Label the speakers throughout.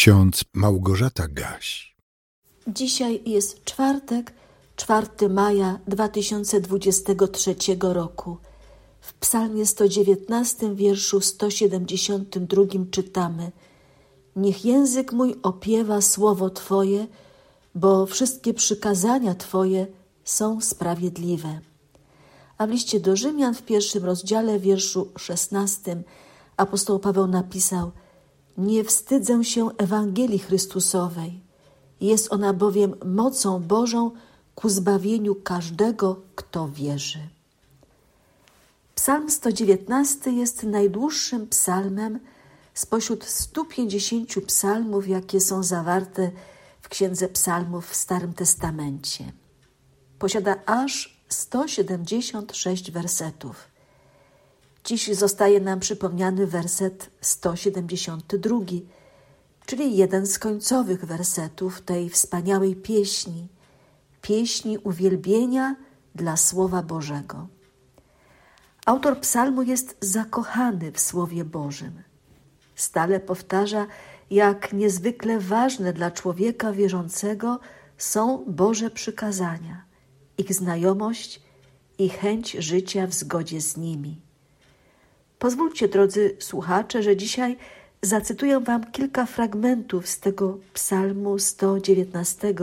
Speaker 1: ksiądz Małgorzata Gaś.
Speaker 2: Dzisiaj jest czwartek, 4 maja 2023 roku. W psalmie 119, wierszu 172 czytamy Niech język mój opiewa słowo Twoje, bo wszystkie przykazania Twoje są sprawiedliwe. A w liście do Rzymian w pierwszym rozdziale, wierszu 16, apostoł Paweł napisał: Nie wstydzę się Ewangelii Chrystusowej. Jest ona bowiem mocą Bożą ku zbawieniu każdego, kto wierzy. Psalm 119 jest najdłuższym psalmem spośród 150 psalmów, jakie są zawarte w Księdze Psalmów w Starym Testamencie. Posiada aż 176 wersetów. Dziś zostaje nam przypomniany werset 172, czyli jeden z końcowych wersetów tej wspaniałej pieśni, pieśni uwielbienia dla Słowa Bożego. Autor psalmu jest zakochany w Słowie Bożym. Stale powtarza, jak niezwykle ważne dla człowieka wierzącego są Boże przykazania, ich znajomość i chęć życia w zgodzie z nimi. Pozwólcie, drodzy słuchacze, że dzisiaj zacytuję Wam kilka fragmentów z tego Psalmu 119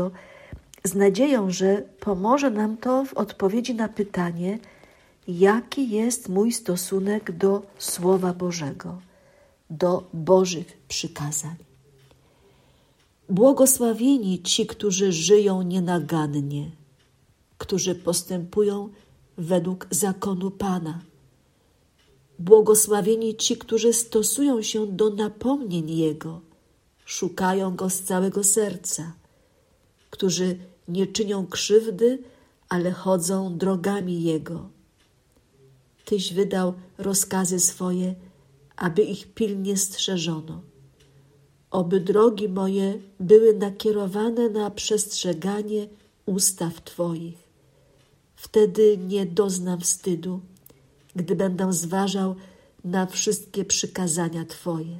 Speaker 2: z nadzieją, że pomoże nam to w odpowiedzi na pytanie, jaki jest mój stosunek do Słowa Bożego, do Bożych przykazań. Błogosławieni ci, którzy żyją nienagannie, którzy postępują według zakonu Pana Błogosławieni ci, którzy stosują się do napomnień Jego, szukają Go z całego serca, którzy nie czynią krzywdy, ale chodzą drogami Jego. Tyś wydał rozkazy swoje, aby ich pilnie strzeżono. Oby drogi moje były nakierowane na przestrzeganie ustaw Twoich. Wtedy nie doznam wstydu gdy będę zważał na wszystkie przykazania Twoje.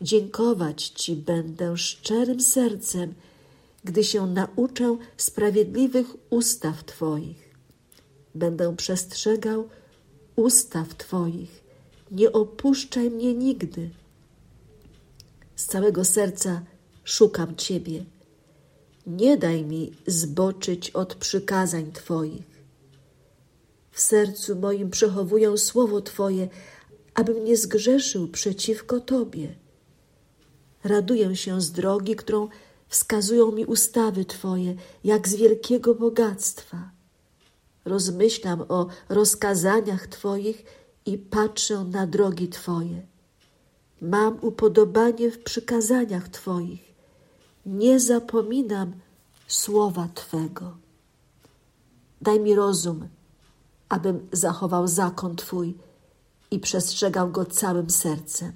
Speaker 2: Dziękować Ci będę szczerym sercem, gdy się nauczę sprawiedliwych ustaw Twoich. Będę przestrzegał ustaw Twoich. Nie opuszczaj mnie nigdy. Z całego serca szukam Ciebie. Nie daj mi zboczyć od przykazań Twoich. W sercu moim przechowuję słowo Twoje, abym nie zgrzeszył przeciwko Tobie. Raduję się z drogi, którą wskazują mi ustawy Twoje, jak z wielkiego bogactwa. Rozmyślam o rozkazaniach Twoich i patrzę na drogi Twoje. Mam upodobanie w przykazaniach Twoich. Nie zapominam słowa Twego. Daj mi rozum, abym zachował zakon Twój i przestrzegał go całym sercem.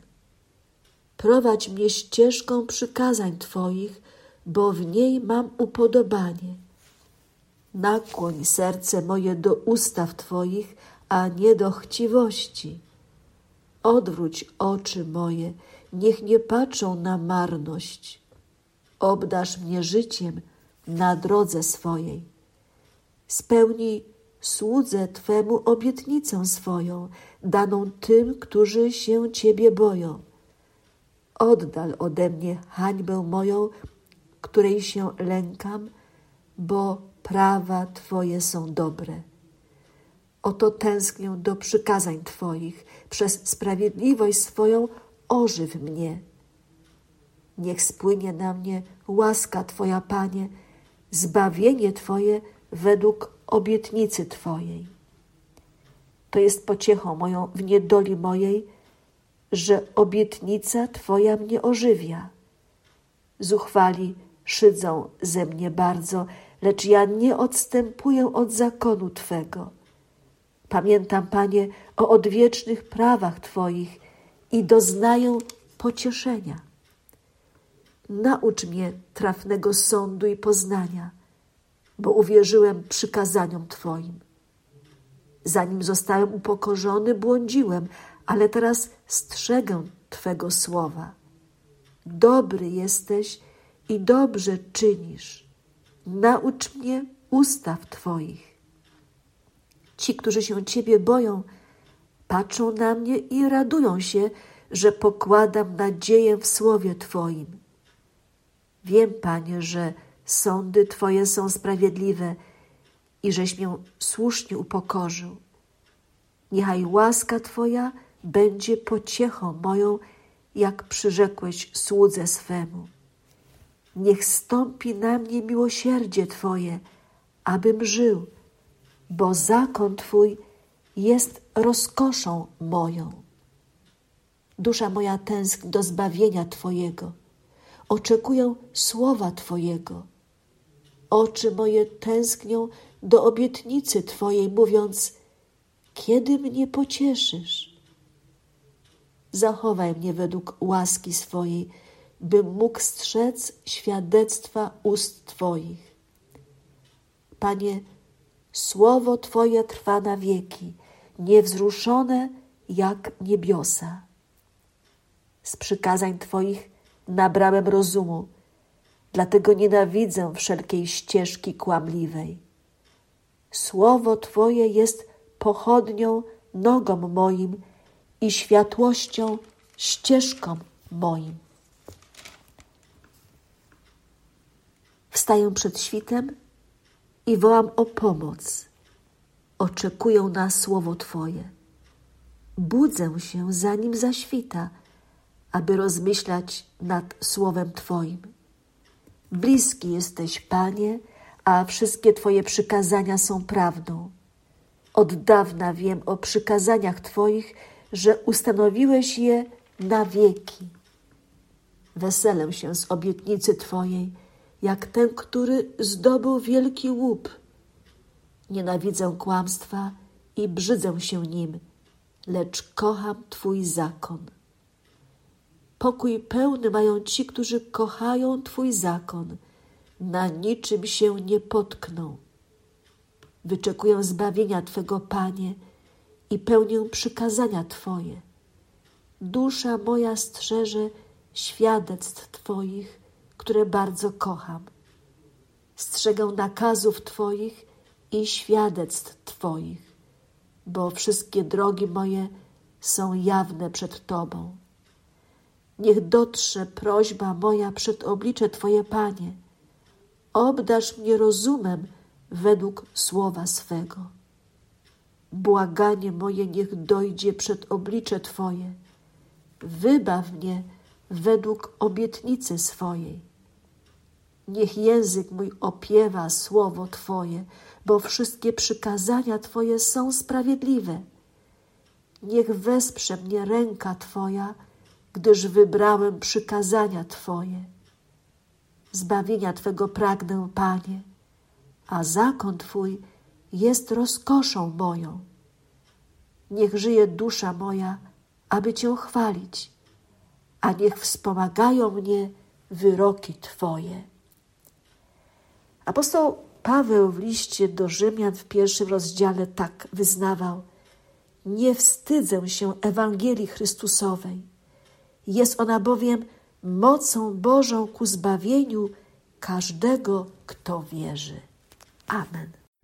Speaker 2: Prowadź mnie ścieżką przykazań Twoich, bo w niej mam upodobanie. Nakłoń serce moje do ustaw Twoich, a nie do chciwości. Odwróć oczy moje, niech nie patrzą na marność. Obdasz mnie życiem na drodze swojej. Spełnij słudze Twemu obietnicę swoją, daną tym, którzy się Ciebie boją. Oddal ode mnie hańbę moją, której się lękam, bo prawa Twoje są dobre. Oto tęsknię do przykazań Twoich, przez sprawiedliwość swoją ożyw mnie. Niech spłynie na mnie łaska Twoja, Panie, zbawienie Twoje według obietnicy Twojej. To jest pociechą moją w niedoli mojej, że obietnica Twoja mnie ożywia. Zuchwali szydzą ze mnie bardzo, lecz ja nie odstępuję od zakonu Twego. Pamiętam, Panie, o odwiecznych prawach Twoich i doznaję pocieszenia. Naucz mnie trafnego sądu i poznania – bo uwierzyłem przykazaniom Twoim. Zanim zostałem upokorzony, błądziłem, ale teraz strzegę Twego słowa. dobry jesteś i dobrze czynisz. Naucz mnie ustaw Twoich. Ci, którzy się Ciebie boją, patrzą na mnie i radują się, że pokładam nadzieję w słowie Twoim. Wiem, Panie, że sądy Twoje są sprawiedliwe i żeś mię słusznie upokorzył. Niechaj łaska Twoja będzie pociechą moją, jak przyrzekłeś słudze swemu. Niech stąpi na mnie miłosierdzie Twoje, abym żył, bo zakon Twój jest rozkoszą moją. Dusza moja tęskni do zbawienia Twojego, oczekuję słowa Twojego. Oczy moje tęsknią do obietnicy Twojej, mówiąc: Kiedy mnie pocieszysz? Zachowaj mnie według łaski swojej, bym mógł strzec świadectwa ust Twoich. Panie, słowo Twoje trwa na wieki, niewzruszone jak niebiosa. Z przykazań Twoich nabrałem rozumu, dlatego nienawidzę wszelkiej ścieżki kłamliwej. Słowo Twoje jest pochodnią nogom moim i światłością ścieżką moim. Wstaję przed świtem i wołam o pomoc. Oczekuję na słowo Twoje. Budzę się zanim zaświta, aby rozmyślać nad słowem Twoim. Bliski jesteś, Panie, a wszystkie Twoje przykazania są prawdą. Od dawna wiem o przykazaniach Twoich, że ustanowiłeś je na wieki. Weselę się z obietnicy Twojej, jak ten, który zdobył wielki łup. Nienawidzę kłamstwa i brzydzę się nim, lecz kocham Twój zakon. Pokój pełny mają ci, którzy kochają Twój zakon, na niczym się nie potkną. Wyczekuję zbawienia Twego, Panie, i pełnię przykazania Twoje. Dusza moja strzeże świadectw Twoich, które bardzo kocham. Strzegę nakazów Twoich i świadectw Twoich, bo wszystkie drogi moje są jawne przed Tobą. Niech dotrze prośba moja przed oblicze Twoje, Panie. Obdasz mnie rozumem według słowa swego. Błaganie moje niech dojdzie przed oblicze Twoje. Wybaw mnie według obietnicy swojej. Niech język mój opiewa słowo Twoje, bo wszystkie przykazania Twoje są sprawiedliwe. Niech wesprze mnie ręka Twoja, gdyż wybrałem przykazania Twoje. Zbawienia Twego pragnę, Panie, a zakon Twój jest rozkoszą moją. Niech żyje dusza moja, aby Cię chwalić, a niech wspomagają mnie wyroki Twoje. Apostoł Paweł w liście do Rzymian w pierwszym rozdziale tak wyznawał: Nie wstydzę się Ewangelii Chrystusowej. Jest ona bowiem mocą Bożą ku zbawieniu każdego, kto wierzy. Amen.